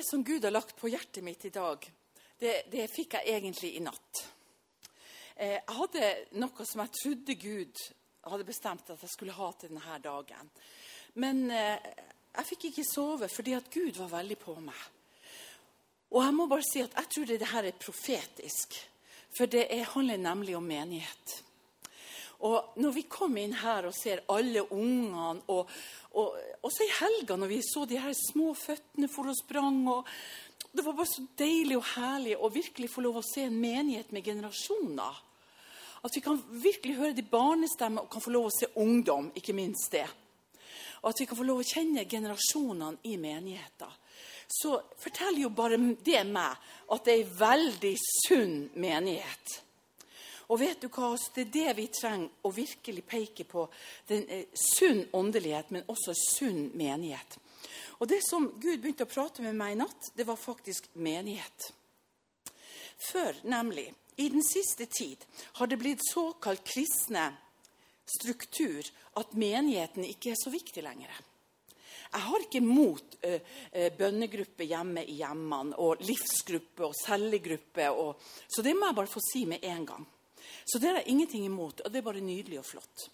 Det som Gud har lagt på hjertet mitt i dag, det, det fikk jeg egentlig i natt. Eh, jeg hadde noe som jeg trodde Gud hadde bestemt at jeg skulle ha til denne dagen. Men eh, jeg fikk ikke sove fordi at Gud var veldig på meg. Og jeg må bare si at jeg tror det her er profetisk. For det er, handler nemlig om menighet. Og når vi kom inn her og ser alle ungene, og, og også i helga når vi så de her små føttene for og sprang og Det var bare så deilig og herlig å virkelig få lov å se en menighet med generasjoner. At vi kan virkelig høre de barnestemmer og kan få lov å se ungdom, ikke minst det. Og at vi kan få lov å kjenne generasjonene i menigheten. Så forteller jo bare det meg at det er en veldig sunn menighet. Og vet du hva, Det er det vi trenger å virkelig peke på. Den eh, Sunn åndelighet, men også sunn menighet. Og Det som Gud begynte å prate med meg i natt, det var faktisk menighet. Før, nemlig, i den siste tid, har det blitt såkalt kristne struktur at menigheten ikke er så viktig lenger. Jeg har ikke mot uh, uh, bønnegruppe hjemme i hjemmene og livsgruppe og cellegruppe. Så det må jeg bare få si med en gang. Så det er jeg ingenting imot, og det er bare nydelig og flott.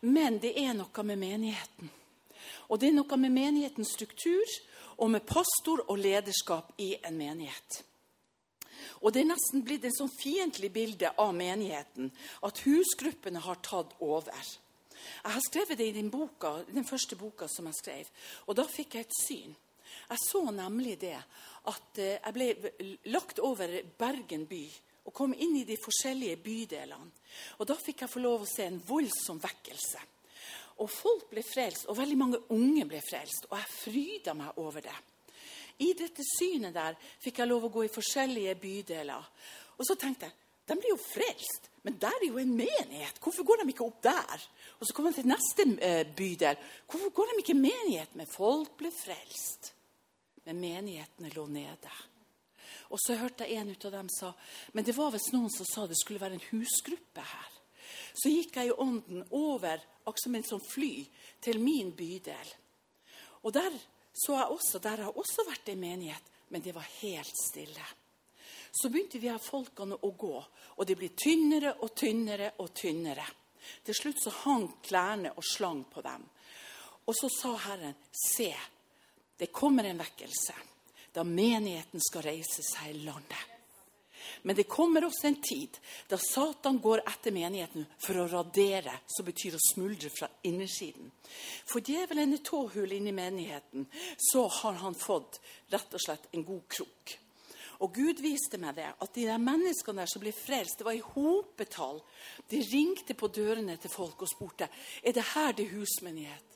Men det er noe med menigheten. Og det er noe med menighetens struktur og med pastor og lederskap i en menighet. Og det er nesten blitt en sånn fiendtlig bilde av menigheten at husgruppene har tatt over. Jeg har skrevet det i den, boka, den første boka som jeg skrev, og da fikk jeg et syn. Jeg så nemlig det at eh, jeg ble lagt over Bergen by og kom inn i de forskjellige bydelene. Og Da fikk jeg få lov å se en voldsom vekkelse. Og Folk ble frelst, og veldig mange unge ble frelst. Og jeg fryda meg over det. I dette synet der fikk jeg lov å gå i forskjellige bydeler. Og så tenkte jeg de blir jo frelst, men der er jo en menighet. Hvorfor går de ikke opp der? Og så kommer de til neste eh, bydel. Hvorfor går de ikke i menighet? Men folk ble frelst. Men menighetene lå nede. Og så hørte jeg en ut av dem sa men det var visst noen som sa det skulle være en husgruppe her. Så gikk jeg i ånden over akkurat som en sånn fly til min bydel. Og der så jeg også, der har også vært en menighet, men det var helt stille. Så begynte vi her folkene å gå, og de ble tynnere og tynnere og tynnere. Til slutt så hang klærne og slang på dem. Og så sa Herren, se, det kommer en vekkelse da menigheten skal reise seg i landet. Men det kommer også en tid da Satan går etter menigheten for å radere, som betyr å smuldre fra innersiden. For djevelen er tåhull inni menigheten, så har han fått rett og slett en god krok. Og Gud viste meg det, at de der menneskene der som ble frelst, det var i hopetall. De ringte på dørene til folk og spurte er det her det husmenighet.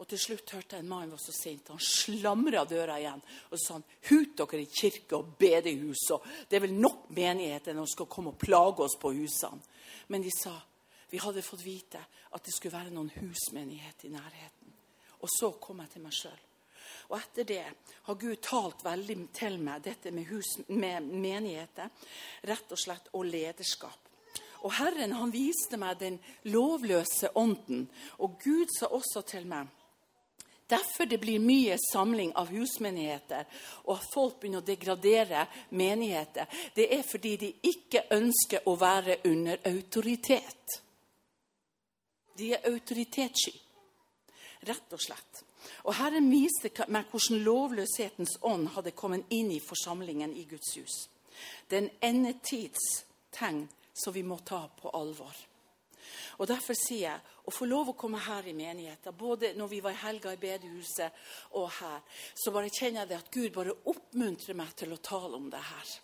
Og til slutt hørte jeg en mann var så sint. Han slamra døra igjen og sa han, hut dere i kirke og bedehus. og Det er vel nok menigheter når de skal komme og plage oss på husene. Men de sa vi hadde fått vite at det skulle være noen husmenighet i nærheten. Og så kom jeg til meg sjøl. Og etter det har Gud talt veldig til meg dette med, hus, med menigheter, rett og slett, og lederskap. Og Herren han viste meg den lovløse ånden. Og Gud sa også til meg Derfor det blir mye samling av husmenigheter, og at folk begynner å degradere menigheter. Det er fordi de ikke ønsker å være under autoritet. De er autoritetssky, rett og slett. Og Herren viste meg hvordan lovløshetens ånd hadde kommet inn i forsamlingen i Guds hus. Det er en endetidstegn som vi må ta på alvor. Og Derfor sier jeg å få lov å komme her i menigheten, både når vi var i helga i bedehuset og her, så bare kjenner jeg det at Gud bare oppmuntrer meg til å tale om det her.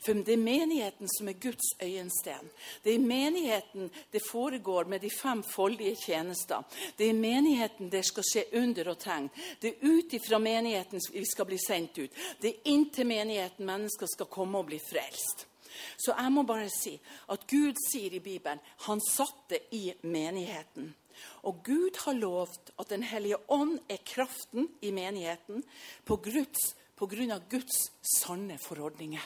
For det er menigheten som er Guds øyensten. Det er i menigheten det foregår med de fem foldige tjenester. Det er i menigheten det skal skje under og tegn. Det er ut ifra menigheten vi skal bli sendt ut. Det er inntil menigheten mennesker skal komme og bli frelst. Så jeg må bare si at Gud sier i Bibelen han satte i menigheten. Og Gud har lovt at Den hellige ånd er kraften i menigheten på, Guds, på grunn av Guds sanne forordninger.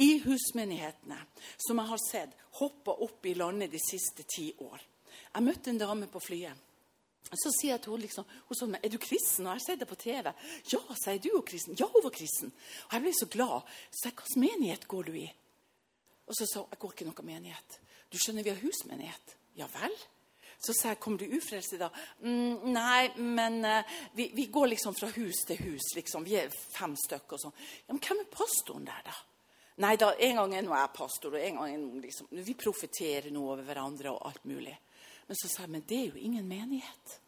I husmenighetene, som jeg har sett hoppa opp i landet de siste ti år. Jeg møtte en dame på flyet. Så sier jeg til henne liksom, hun sa er du kristen. Og jeg sett det på TV. Ja, sier du jo kristen. Ja, hun var kristen. Og jeg ble så glad. Så jeg, hvilken menighet går du i? Og så sa hun jeg går ikke noe menighet. Du skjønner, vi har husmenighet. Ja vel? Så sa jeg, kommer du ufrelst i dag? Mm, nei, men uh, vi, vi, går liksom fra hus til hus. liksom. Vi er fem stykker og sånn. Ja, Men hvem er pastoren der, da? Nei da, en gang er nå jeg pastor, og en gang er nå liksom Vi profeterer nå over hverandre og alt mulig. Men så sa jeg men det er jo ingen menighet.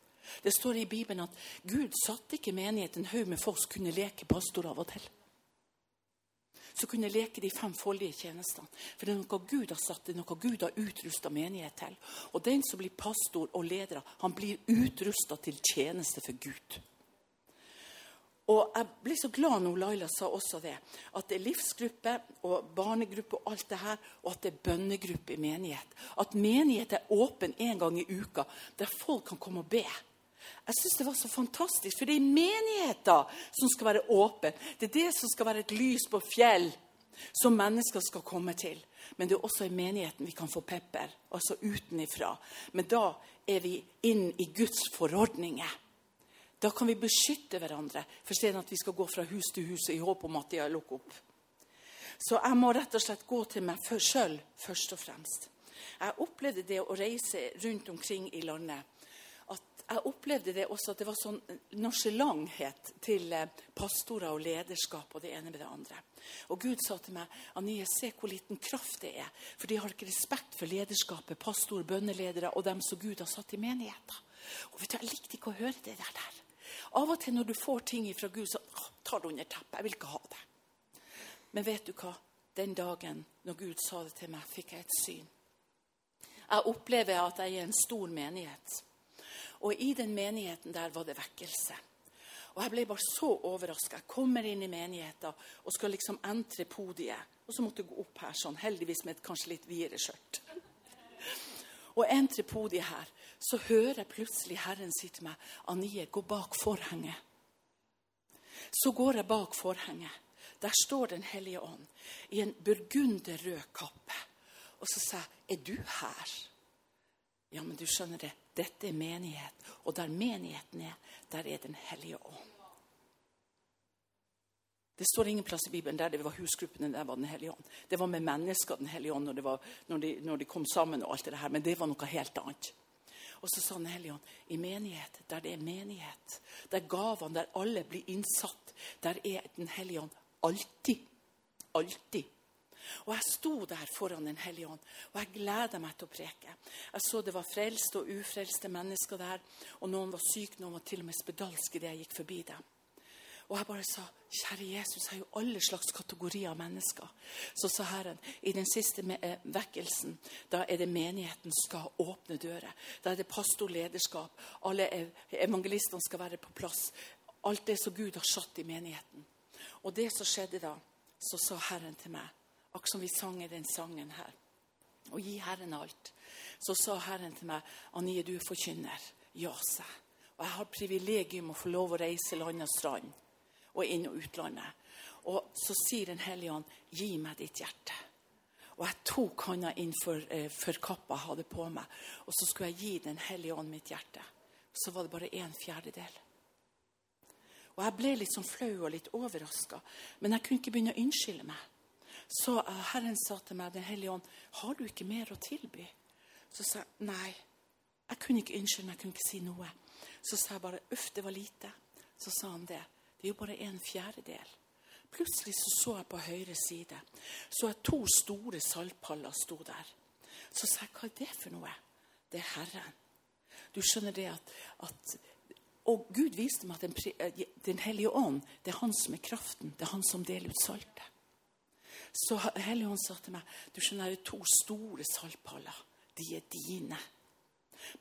Det står i Bibelen at Gud satte ikke menighet en haug med folk som kunne leke pastor av og til. Så kunne leke de fem foldige tjenestene. For det er noe Gud har satt, det er noe Gud har utrusta menighet til. Og den som blir pastor og leder, han blir utrusta til tjeneste for Gud. Og jeg ble så glad når Laila sa også det. At det er livsgruppe og barnegruppe og alt det her, og at det er bønnegruppe i menighet. At menighet er åpen en gang i uka, der folk kan komme og be. Jeg syns det var så fantastisk, for det er menigheten som skal være åpen. Det er det som skal være et lys på fjell som mennesker skal komme til. Men det er også i menigheten vi kan få pepper, altså utenifra. Men da er vi inn i Guds forordninger. Da kan vi beskytte hverandre for stedet at vi skal gå fra hus til hus i håp om at de har lukket opp. Så jeg må rett og slett gå til meg sjøl først og fremst. Jeg opplevde det å reise rundt omkring i landet. Jeg opplevde det også at det var sånn nonsjalanthet til eh, pastorer og lederskap og det ene med det andre. Og Gud sa til meg Anie, se hvor liten kraft det er. For de har ikke respekt for lederskapet, pastor, bønneledere og dem som Gud har satt i menigheter. Og vet du, Jeg likte ikke å høre det der. der. Av og til når du får ting fra Gud, så tar du under teppet. Jeg vil ikke ha det. Men vet du hva? Den dagen når Gud sa det til meg, fikk jeg et syn. Jeg opplever at jeg er i en stor menighet. Og i den menigheten der var det vekkelse. Og jeg ble bare så overraska. Jeg kommer inn i menigheten og skal liksom entre podiet. Og så måtte jeg gå opp her sånn, heldigvis med et kanskje litt videre skjørt. Og entre podiet her så hører jeg plutselig Herren si til meg, 'Anie, gå bak forhenget.' Så går jeg bak forhenget. Der står Den hellige ånd i en burgunderrød kappe. Og så sa jeg, 'Er du her?' Ja, men du skjønner det, dette er menighet. Og der menigheten er, der er Den hellige ånd. Det står ingen plass i Bibelen der det var husgruppene der var Den hellige ånd. Det var med mennesker Den hellige ånd når, var, når, de, når de kom sammen. og alt det her, Men det var noe helt annet. Og så sa Den hellige ånd i menighet, der det er menighet, der gavene, der alle blir innsatt, der er Den hellige ånd alltid. Alltid. Og jeg sto der foran Den hellige ånd, og jeg gleda meg til å preke. Jeg så det var frelste og ufrelste mennesker der, og noen var syke, noen var til og med spedalske idet jeg gikk forbi dem. Og jeg bare sa, kjære Jesus, jeg er jo alle slags kategorier av mennesker. Så sa Herren, i den siste eh, vekkelsen, da er det menigheten skal åpne dører. Da er det pastorlederskap. Alle evangelistene skal være på plass. Alt det som Gud har satt i menigheten. Og det som skjedde da, så sa Herren til meg, akkurat som vi sang i den sangen her, og gi Herren alt, så sa Herren til meg, Anie, du er forkynner. Ja, sa jeg. Og jeg har privilegium å få lov å reise land og strand og inn- og utlandet. Og så sier Den hellige ånd, 'Gi meg ditt hjerte'. Og jeg tok hånda inn for, eh, for kappa jeg hadde på meg, og så skulle jeg gi Den hellige ånd mitt hjerte. Så var det bare en fjerdedel. Og jeg ble litt sånn flau og litt overraska, men jeg kunne ikke begynne å unnskylde meg. Så uh, Herren sa til meg, Den hellige ånd, 'Har du ikke mer å tilby?' Så sa jeg nei. Jeg kunne ikke unnskylde meg, jeg kunne ikke si noe. Så sa jeg bare 'uff, det var lite'. Så sa han det. Det er jo bare en fjerdedel. Plutselig så, så jeg på høyre side så jeg to store saltpaller sto der. Så sa jeg, hva er det for noe? Det er Herren. Du skjønner det at, at Og Gud viste meg at den, eh, den, hellige ånd, det er han som er kraften. Det er han som deler ut saltet. Så Helligånd sa til meg du skjønner, det er to store saltpaller. De er dine.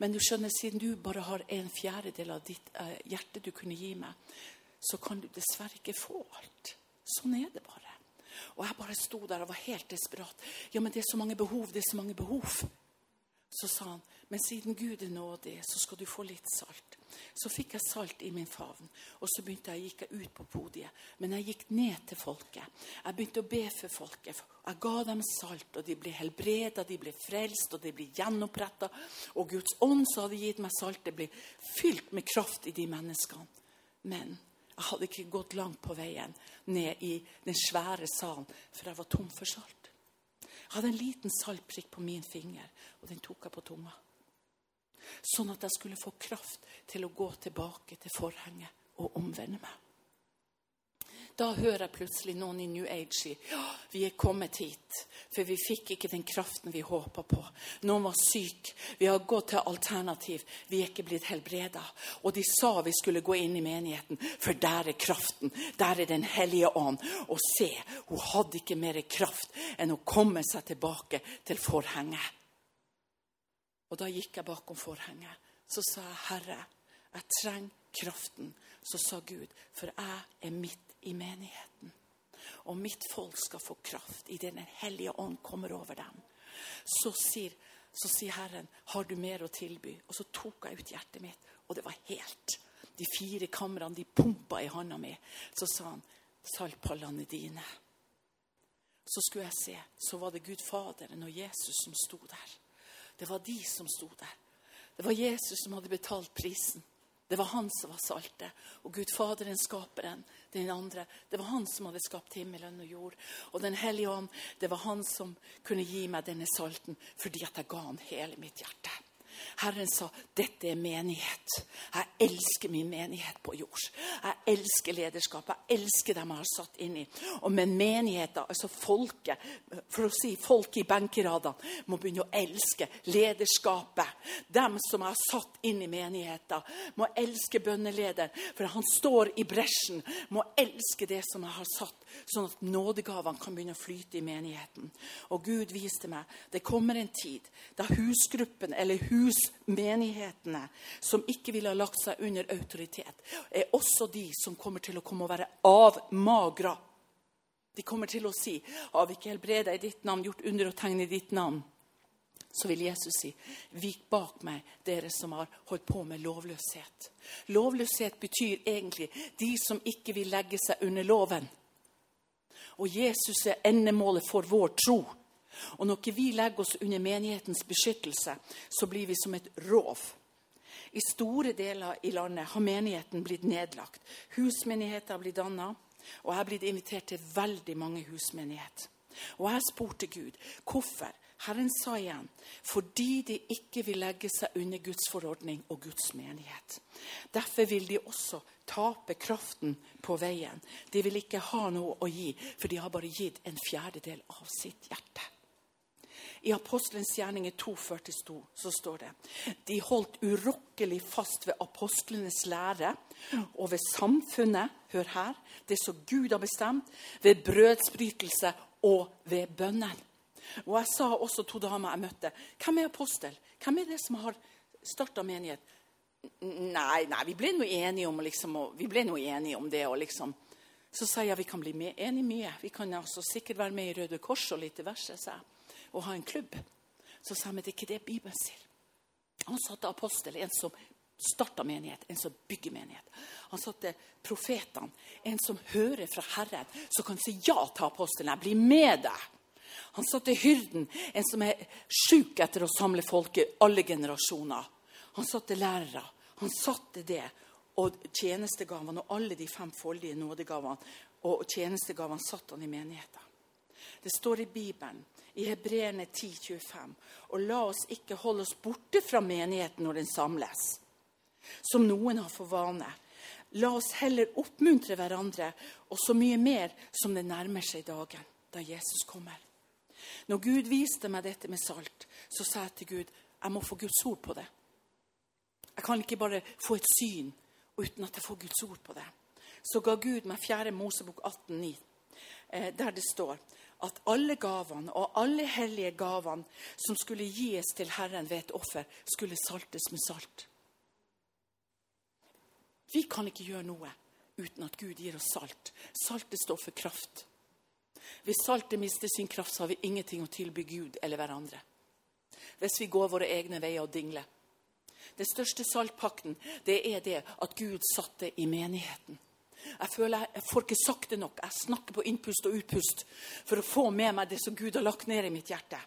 Men du skjønner, siden du bare har en fjerdedel av ditt eh, hjerte du kunne gi meg, så kan du dessverre ikke få alt. Sånn er det bare. Og jeg bare sto der og var helt desperat. Ja, men det er så mange behov, det er så mange behov. Så sa han, men siden Gud er nådig, så skal du få litt salt. Så fikk jeg salt i min favn, og så begynte jeg, gikk jeg ut på podiet. Men jeg gikk ned til folket. Jeg begynte å be for folket. Jeg ga dem salt, og de ble helbreda, de ble frelst, og de ble gjenoppretta. Og Guds ånd som hadde gitt meg salt, det ble fylt med kraft i de menneskene. Men jeg hadde ikke gått langt på veien ned i den svære salen, for jeg var tom for salt. Jeg hadde en liten saltprikk på min finger, og den tok jeg på tunga. Sånn at jeg skulle få kraft til å gå tilbake til forhenget og omvende meg. Da hører jeg plutselig noen i New Age si ja, vi er kommet hit, for vi fikk ikke den kraften vi håpa på. Noen var syk. Vi har gått til alternativ. Vi er ikke blitt helbreda. Og de sa vi skulle gå inn i menigheten, for der er kraften. Der er Den hellige ånd. Og se, hun hadde ikke mer kraft enn å komme seg tilbake til forhenget. Og da gikk jeg bakom forhenget. Så sa jeg, 'Herre, jeg trenger kraften.' Så sa Gud, 'For jeg er midt i menigheten.' Og mitt folk skal få kraft idet Den hellige ånd kommer over dem. Så sier, så sier Herren, 'Har du mer å tilby?' Og så tok jeg ut hjertet mitt, og det var helt. De fire kamrene de pumpa i handa mi. Så sa han, 'Saltpallene dine.' Så skulle jeg se, så var det Gud Faderen og Jesus som sto der. Det var de som sto der. Det var Jesus som hadde betalt prisen. Det var han som var saltet. Og Gud Faderen, skaperen, den andre. Det var han som hadde skapt himmelen og jord. Og Den hellige ånd, det var han som kunne gi meg denne salten fordi at jeg ga han hele mitt hjerte. Herren sa dette er menighet. Jeg elsker min menighet på jord. Jeg elsker lederskap. Jeg elsker dem jeg har satt inn i. Og men menigheten, altså folket, for å si folk i benkeradene, må begynne å elske lederskapet. Dem som jeg har satt inn i menigheten, må elske bønnelederen, for han står i bresjen. Må elske det som jeg har satt, sånn at nådegavene kan begynne å flyte i menigheten. Og Gud viste meg det kommer en tid da husgruppen eller hus husmenighetene som ikke ville ha lagt seg under autoritet, er også de som kommer til å komme og være avmagra. De kommer til å si har vi ikke helbreda i ditt navn, gjort under og tegn i ditt navn? Så vil Jesus si, vik bak meg, dere som har holdt på med lovløshet. Lovløshet betyr egentlig de som ikke vil legge seg under loven. Og Jesus er endemålet for vår tro. Og når vi legger oss under menighetens beskyttelse, så blir vi som et rov. I store deler i landet har menigheten blitt nedlagt. Husmenigheter har blitt danna, og jeg har blitt invitert til veldig mange husmenigheter. Og jeg spurte Gud hvorfor. Herren sa igjen fordi de ikke vil legge seg under Guds forordning og Guds menighet. Derfor vil de også tape kraften på veien. De vil ikke ha noe å gi, for de har bare gitt en fjerdedel av sitt hjerte. I Apostelens gjerninger 2,42 så står det de holdt urokkelig fast ved apostlenes lære og ved samfunnet, hør her, det som Gud har bestemt, ved brødsbrytelse og ved bønnen. Og Jeg sa også to damer jeg møtte, hvem er apostel? Hvem er det som har starta menighet? Nei, nei, vi ble nå enige om, liksom, enige om det. og liksom, Så sa jeg vi kan bli enige mye. Vi kan altså sikkert være med i Røde Kors og litt diverse. sa jeg å ha en klubb. Så sa han at det er ikke det Bibelen sier. Han satte apostel, en som starta menighet, en som bygger menighet. Han satte profetene, en som hører fra Herren, som kan si ja til apostelen. Jeg blir med deg. Han satte hyrden, en som er sjuk etter å samle folket, alle generasjoner. Han satte lærere. Han satte det. Og tjenestegavene og alle de femfoldige nådegavene og tjenestegavene satte han i menigheten. Det står i Bibelen i Hebreerne 10,25. Og la oss ikke holde oss borte fra menigheten når den samles, som noen har for vane. La oss heller oppmuntre hverandre, og så mye mer som det nærmer seg dagen da Jesus kommer. Når Gud viste meg dette med salt, så sa jeg til Gud jeg må få Guds ord på det. Jeg kan ikke bare få et syn uten at jeg får Guds ord på det. Så ga Gud meg 4. Mosebok 18,9, eh, der det står at alle gavene og alle hellige gavene som skulle gis til Herren ved et offer, skulle saltes med salt. Vi kan ikke gjøre noe uten at Gud gir oss salt. Saltet står for kraft. Hvis saltet mister sin kraft, så har vi ingenting å tilby Gud eller hverandre. Hvis vi går våre egne veier og dingler. Den største saltpakten det er det at Gud satte i menigheten. Jeg føler jeg, får ikke sagt det nok. Jeg snakker på innpust og utpust for å få med meg det som Gud har lagt ned i mitt hjerte.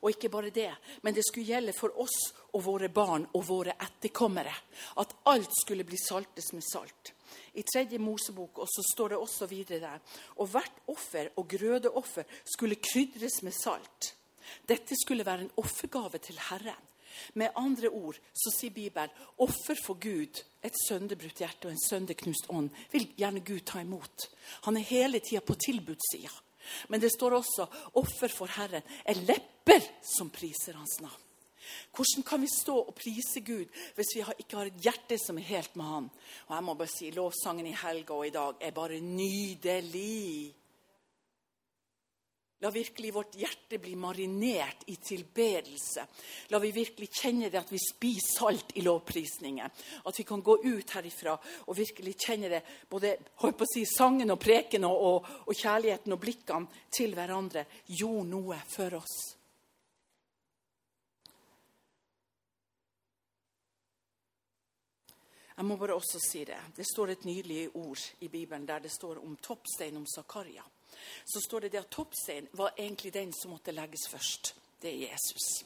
Og ikke bare det, men det skulle gjelde for oss og våre barn og våre etterkommere. At alt skulle bli saltes med salt. I tredje Mosebok og så står det også videre der. Og hvert offer og grødeoffer skulle krydres med salt. Dette skulle være en offergave til Herren. Med andre ord så sier Bibelen offer for Gud, et sønderbrutt hjerte og en sønderknust ånd, vil gjerne Gud ta imot. Han er hele tida på tilbudssida. Men det står også offer for Herren er lepper som priser hans navn. Hvordan kan vi stå og prise Gud hvis vi ikke har et hjerte som er helt med Han? Og jeg må bare si, Lovsangen i helga og i dag er bare nydelig. La virkelig vårt hjerte bli marinert i tilbedelse. La vi virkelig kjenne det at vi spiser salt i lovprisningen. At vi kan gå ut herifra og virkelig kjenne det, både på å si, sangen og preken og, og, og kjærligheten og blikkene til hverandre gjorde noe for oss. Jeg må bare også si det. Det står et nydelig ord i Bibelen der det står om toppstein om Zakaria så står det at toppsteinen var egentlig den som måtte legges først. Det er Jesus.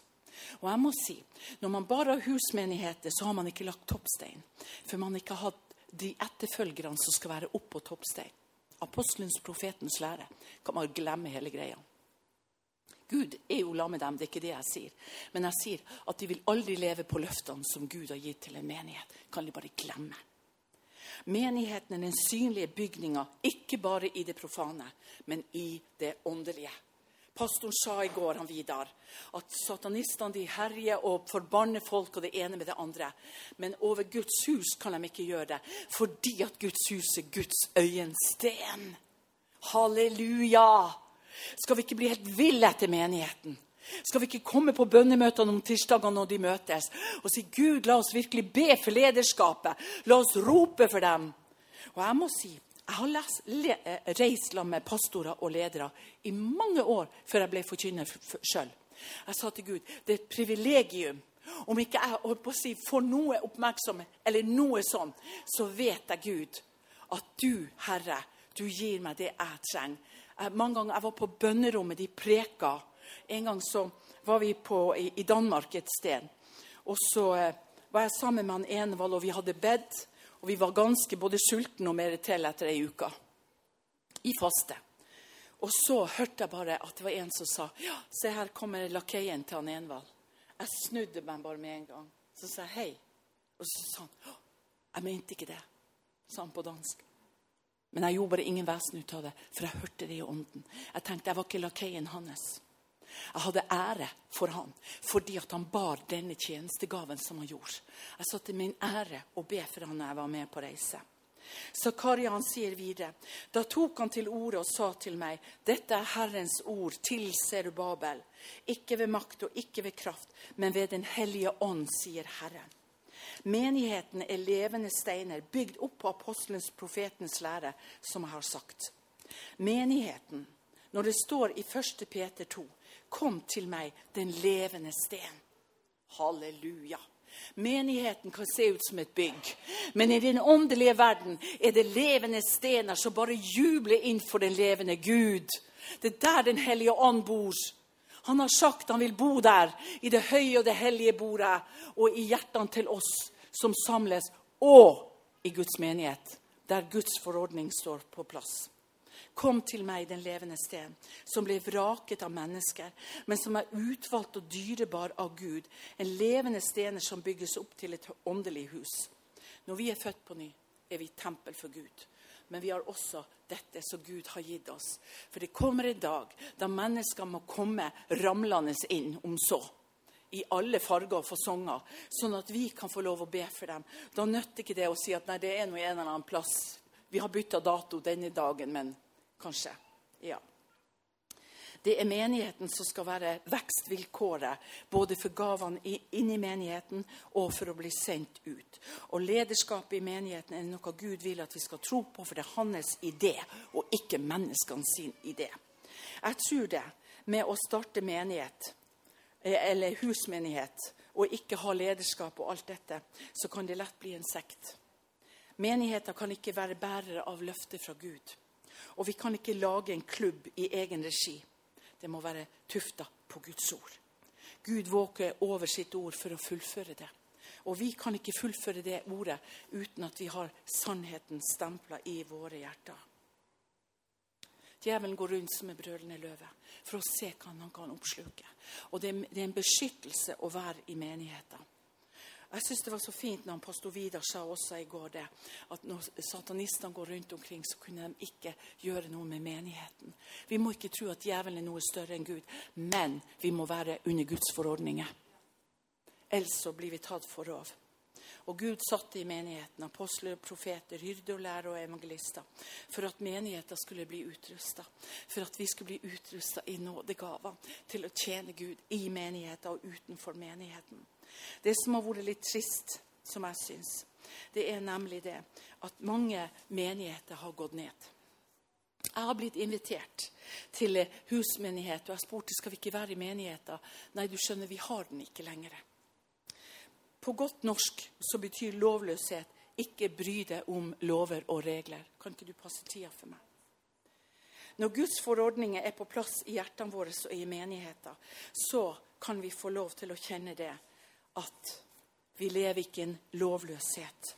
Og jeg må si, Når man bare har husmenigheter, så har man ikke lagt toppstein. For man ikke har hatt de etterfølgerne som skal være oppå toppstein. Apostelens, profetens lære. Kan man glemme hele greia. Gud er jo la med dem, det er ikke det jeg sier. Men jeg sier at de vil aldri leve på løftene som Gud har gitt til en menighet. Kan de bare glemme. Menigheten er den synlige bygninga, ikke bare i det profane, men i det åndelige. Pastoren sa i går han Vidar, at satanistene herjer og forbanner folk og det ene med det andre. Men over Guds hus kan de ikke gjøre det, fordi at Guds hus er Guds øyensten. Halleluja! Skal vi ikke bli helt ville etter menigheten? Skal vi ikke komme på bønnemøtene om tirsdagene når de møtes, og si Gud, la oss virkelig be for lederskapet. La oss rope for dem. Og jeg må si, jeg har lest, le, eh, reist sammen med pastorer og ledere i mange år før jeg ble forkynner sjøl. Jeg sa til Gud det er et privilegium. Om ikke jeg holdt på å si, får noe oppmerksomhet, eller noe sånn, så vet jeg, Gud, at du, Herre, du gir meg det jeg trenger. Mange ganger jeg var på bønnerommet, de preka. En gang så var vi på, i, i, Danmark et sted. Og så eh, var jeg sammen med han Enevald, og vi hadde bedt. Og vi var ganske både sultne og mer til etter ei uke. I faste. Og så hørte jeg bare at det var en som sa ja, se her kommer lakeien til han Enevald. Jeg snudde meg bare med en gang. Så sa jeg hei. Og så sa han jeg mente ikke det, sa han på dansk. Men jeg gjorde bare ingen vesen ut av det, for jeg hørte det i ånden. Jeg tenkte jeg var ikke lakeien hans. Jeg hadde ære for han fordi at han bar denne tjenestegaven som han gjorde. Jeg satte min ære å be for han når jeg var med på reise. Zakaria sier videre. Da tok han til orde og sa til meg, dette er Herrens ord til Serubabel. Ikke ved makt og ikke ved kraft, men ved Den hellige ånd, sier Herren. Menigheten er levende steiner bygd opp på apostelens, profetens lære, som jeg har sagt. Menigheten, når det står i 1. Peter 2, Kom til meg, den levende sten. Halleluja. Menigheten kan se ut som et bygg, men i den åndelige verden er det levende stener som bare jubler inn for den levende Gud. Det er der Den hellige ånd bor. Han har sagt han vil bo der, i det høye og det hellige bordet, og i hjertene til oss som samles, og i Guds menighet, der Guds forordning står på plass. Kom til meg, den levende sten, som ble vraket av mennesker, men som er utvalgt og dyrebar av Gud. En levende stener som bygges opp til et åndelig hus. Når vi er født på ny, er vi tempel for Gud. Men vi har også dette som Gud har gitt oss. For det kommer en dag da mennesker må komme ramlende inn, om så. I alle farger og fasonger, sånn at vi kan få lov å be for dem. Da nytter ikke det å si at nei, det er noe en eller annen plass. Vi har bytta dato denne dagen, men Kanskje. Ja. Det er menigheten som skal være vekstvilkåret, både for gavene inn i menigheten og for å bli sendt ut. Og Lederskapet i menigheten er noe Gud vil at vi skal tro på, for det er hans idé, og ikke menneskene sin idé. Jeg tror det, med å starte menighet, eh, eller husmenighet, og ikke ha lederskap og alt dette, så kan det lett bli en sekt. Menigheter kan ikke være bærere av løfter fra Gud. Og vi kan ikke lage en klubb i egen regi. Det må være tufta på Guds ord. Gud våker over sitt ord for å fullføre det. Og vi kan ikke fullføre det ordet uten at vi har sannheten stempla i våre hjerter. Djevelen går rundt som en brølende løve for å se hva han kan oppsluke. Og det er en beskyttelse å være i menigheten. Jeg syns det var så fint når pastor Vidar sa også i går det, at når satanistene går rundt omkring, så kunne de ikke gjøre noe med menigheten. Vi må ikke tro at djevelen er noe større enn Gud, men vi må være under Guds forordninger. Ellers så blir vi tatt for rov. Og Gud satte i menigheten apostler, profeter, hyrde og lærere og evangelister for at menigheten skulle bli utrusta. For at vi skulle bli utrusta i nådegaver til å tjene Gud i menigheten og utenfor menigheten. Det som har vært litt trist, som jeg syns, det er nemlig det at mange menigheter har gått ned. Jeg har blitt invitert til husmenighet, og jeg spurte skal vi ikke være i menigheten. Nei, du skjønner, vi har den ikke lenger. På godt norsk så betyr lovløshet ikke bry deg om lover og regler. Kan ikke du passe tida for meg? Når Guds forordninger er på plass i hjertene våre og i menigheten, så kan vi få lov til å kjenne det at vi lever ikke i en lovløshet.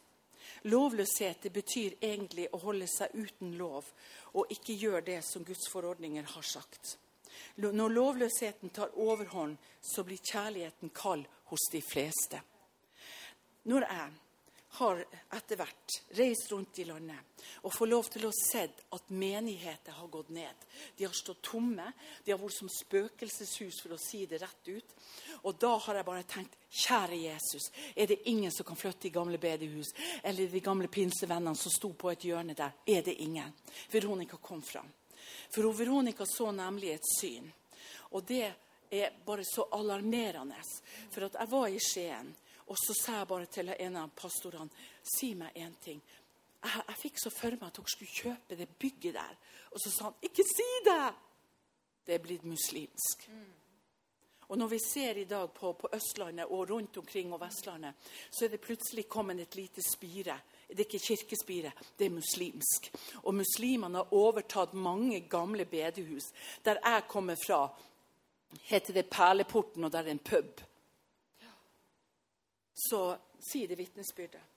Lovløshet betyr egentlig å holde seg uten lov og ikke gjøre det som Guds forordninger har sagt. Når lovløsheten tar overhånd, så blir kjærligheten kald hos de fleste. Når jeg har etter hvert reist rundt i landet og får lov til å se at menigheter har gått ned. De har stått tomme. De har vært som spøkelseshus, for å si det rett ut. Og da har jeg bare tenkt Kjære Jesus, er det ingen som kan flytte i gamle bedehus? Eller de gamle pinsevennene som sto på et hjørne der? Er det ingen? Veronica kom fram. For Veronica så nemlig et syn. Og det er bare så alarmerende. For at jeg var i Skien. Og så sa jeg bare til en av pastorene si meg én ting. Jeg, jeg, fikk så for meg at dere skulle kjøpe det bygget der. Og så sa han ikke si det! Det er blitt muslimsk. Mm. Og når vi ser i dag på, på, Østlandet og rundt omkring og Vestlandet, så er det plutselig kommet et lite spire. Det er ikke kirkespire, det er muslimsk. Og muslimene har overtatt mange gamle bedehus. Der jeg kommer fra, heter det Perleporten, og der er en pub så sier det vitnesbyrdet.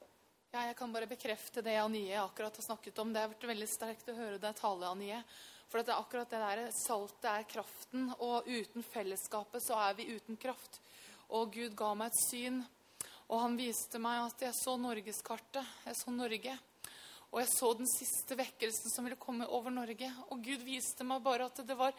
Ja, jeg kan bare bekrefte det Anie akkurat har snakket om. Det har vært veldig sterkt å høre deg tale, Anie. For det er akkurat det der saltet er kraften, og uten fellesskapet så er vi uten kraft. Og Gud ga meg et syn, og han viste meg at jeg så norgeskartet. Jeg så Norge. Og jeg så den siste vekkelsen som ville komme over Norge. Og Gud viste meg bare at det var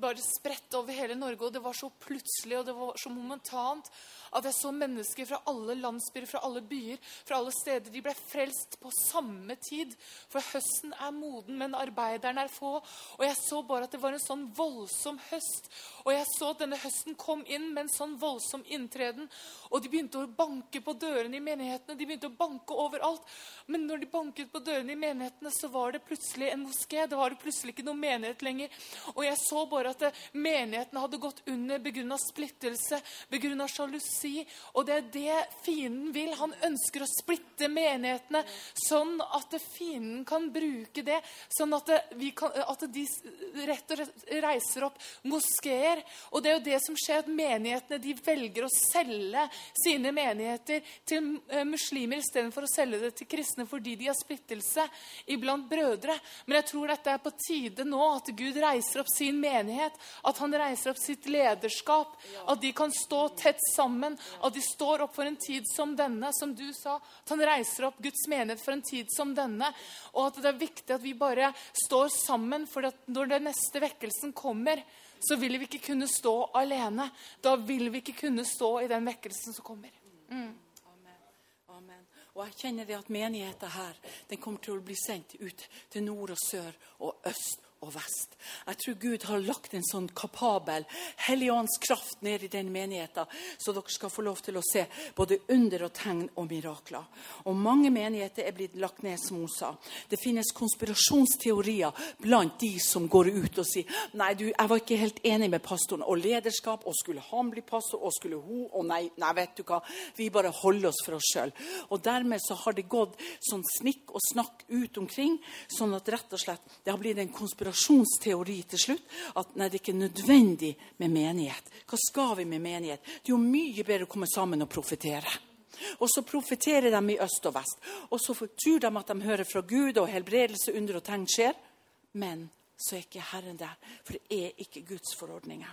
bare spredt over hele Norge, og det var så plutselig og det var så momentant at jeg så mennesker fra alle landsbyer, fra alle byer, fra alle steder. De ble frelst på samme tid. For høsten er moden, men arbeiderne er få. Og jeg så bare at det var en sånn voldsom høst. Og jeg så at denne høsten kom inn med en sånn voldsom inntreden. Og de begynte å banke på dørene i menighetene. De begynte å banke overalt. Men når de banket på dørene i menighetene, så var det plutselig en moské. Det var det plutselig ikke noen menighet lenger. Og jeg så bare at menighetene hadde gått under begrunna splittelse, begrunna sjalusi si. Og det er det fienden vil. Han ønsker å splitte menighetene sånn at fienden kan bruke det. Sånn at, kan, at de rett og slett reiser opp moskeer. Og det er jo det som skjer, at menighetene de velger å selge sine menigheter til eh, muslimer istedenfor å selge det til kristne fordi de har splittelse iblant brødre. Men jeg tror dette er på tide nå at Gud reiser opp sin menighet. At han reiser opp sitt lederskap. At de kan stå tett sammen sammen. At de står opp for en tid som denne, som du sa. At han reiser opp Guds menighet for en tid som denne. Og at det er viktig at vi bare står sammen, for når den neste vekkelsen kommer, så vil vi ikke kunne stå alene. Da vil vi ikke kunne stå i den vekkelsen som kommer. Mm. Amen. Amen. Og jeg kjenner det at menigheten her den kommer til å bli sendt ut til nord og sør og øst og vest. Jeg tror Gud har lagt en sånn kapabel Helligånds kraft ned i den menigheten, så dere skal få lov til å se både under og tegn og mirakler. Og mange menigheter er blitt lagt ned, som hun sa. Det finnes konspirasjonsteorier blant de som går ut og sier nei, du, jeg var ikke helt enig med pastoren og lederskap, og skulle han bli pastor, og skulle hun Og nei, nei, vet du hva, vi bare holder oss for oss sjøl. Og dermed så har det gått sånn snikk og snakk ut omkring, sånn at rett og slett det har blitt en konspirasjonsteori til slutt. At nei, det er ikke nødvendig med menighet. Hva skal vi med menighet? Det er jo mye bedre å komme sammen og profetere. Og så profeterer de i øst og vest. Og så tror de at de hører fra Gud, og helbredelse, under og tegn skjer. Men så er ikke Herren der, for det er ikke Guds forordninger.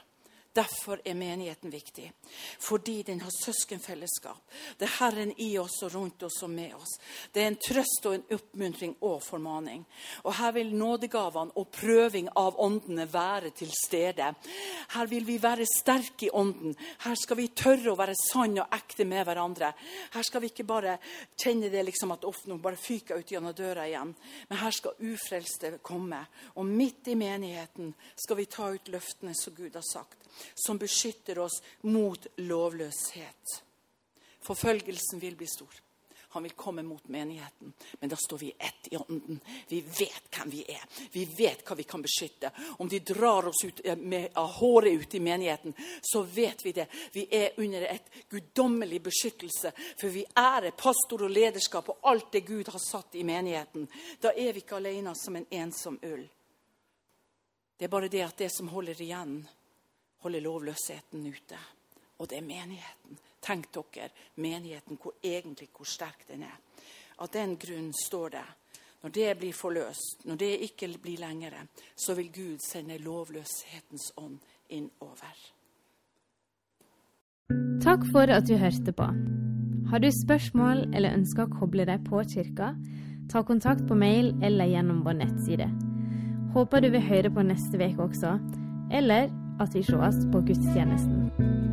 Derfor er menigheten viktig. Fordi den har søskenfellesskap. Det er Herren i oss og rundt oss og med oss. Det er en trøst og en oppmuntring og formaning. Og her vil nådegavene og prøving av åndene være til stede. Her vil vi være sterke i ånden. Her skal vi tørre å være sanne og ekte med hverandre. Her skal vi ikke bare kjenne det liksom at ofte noen bare fyker ut gjennom døra igjen. Men her skal ufrelste komme. Og midt i menigheten skal vi ta ut løftene som Gud har sagt som beskytter oss mot lovløshet. Forfølgelsen vil bli stor. Han vil komme mot menigheten. Men da står vi ett i ånden. Vi vet hvem vi er. Vi vet hva vi kan beskytte. Om de drar oss ut eh, med, av håret ut i menigheten, så vet vi det. Vi er under et guddommelig beskyttelse. For vi ærer pastor og lederskap og alt det Gud har satt i menigheten. Da er vi ikke alene som en ensom ull. Det er bare det at det som holder igjen, holde lovløsheten ute. Og det er menigheten. Tenk dere menigheten, hvor egentlig hvor sterk den er. Av den grunn står det når det blir forløst, når det ikke blir lenger, så vil Gud sende lovløshetens ånd innover. Takk for at du hørte på. Har du spørsmål eller ønsker å koble deg på kirka, ta kontakt på mail eller gjennom vår nettside. Håper du vil høre på neste uke også, eller at vi sees på gudstjenesten.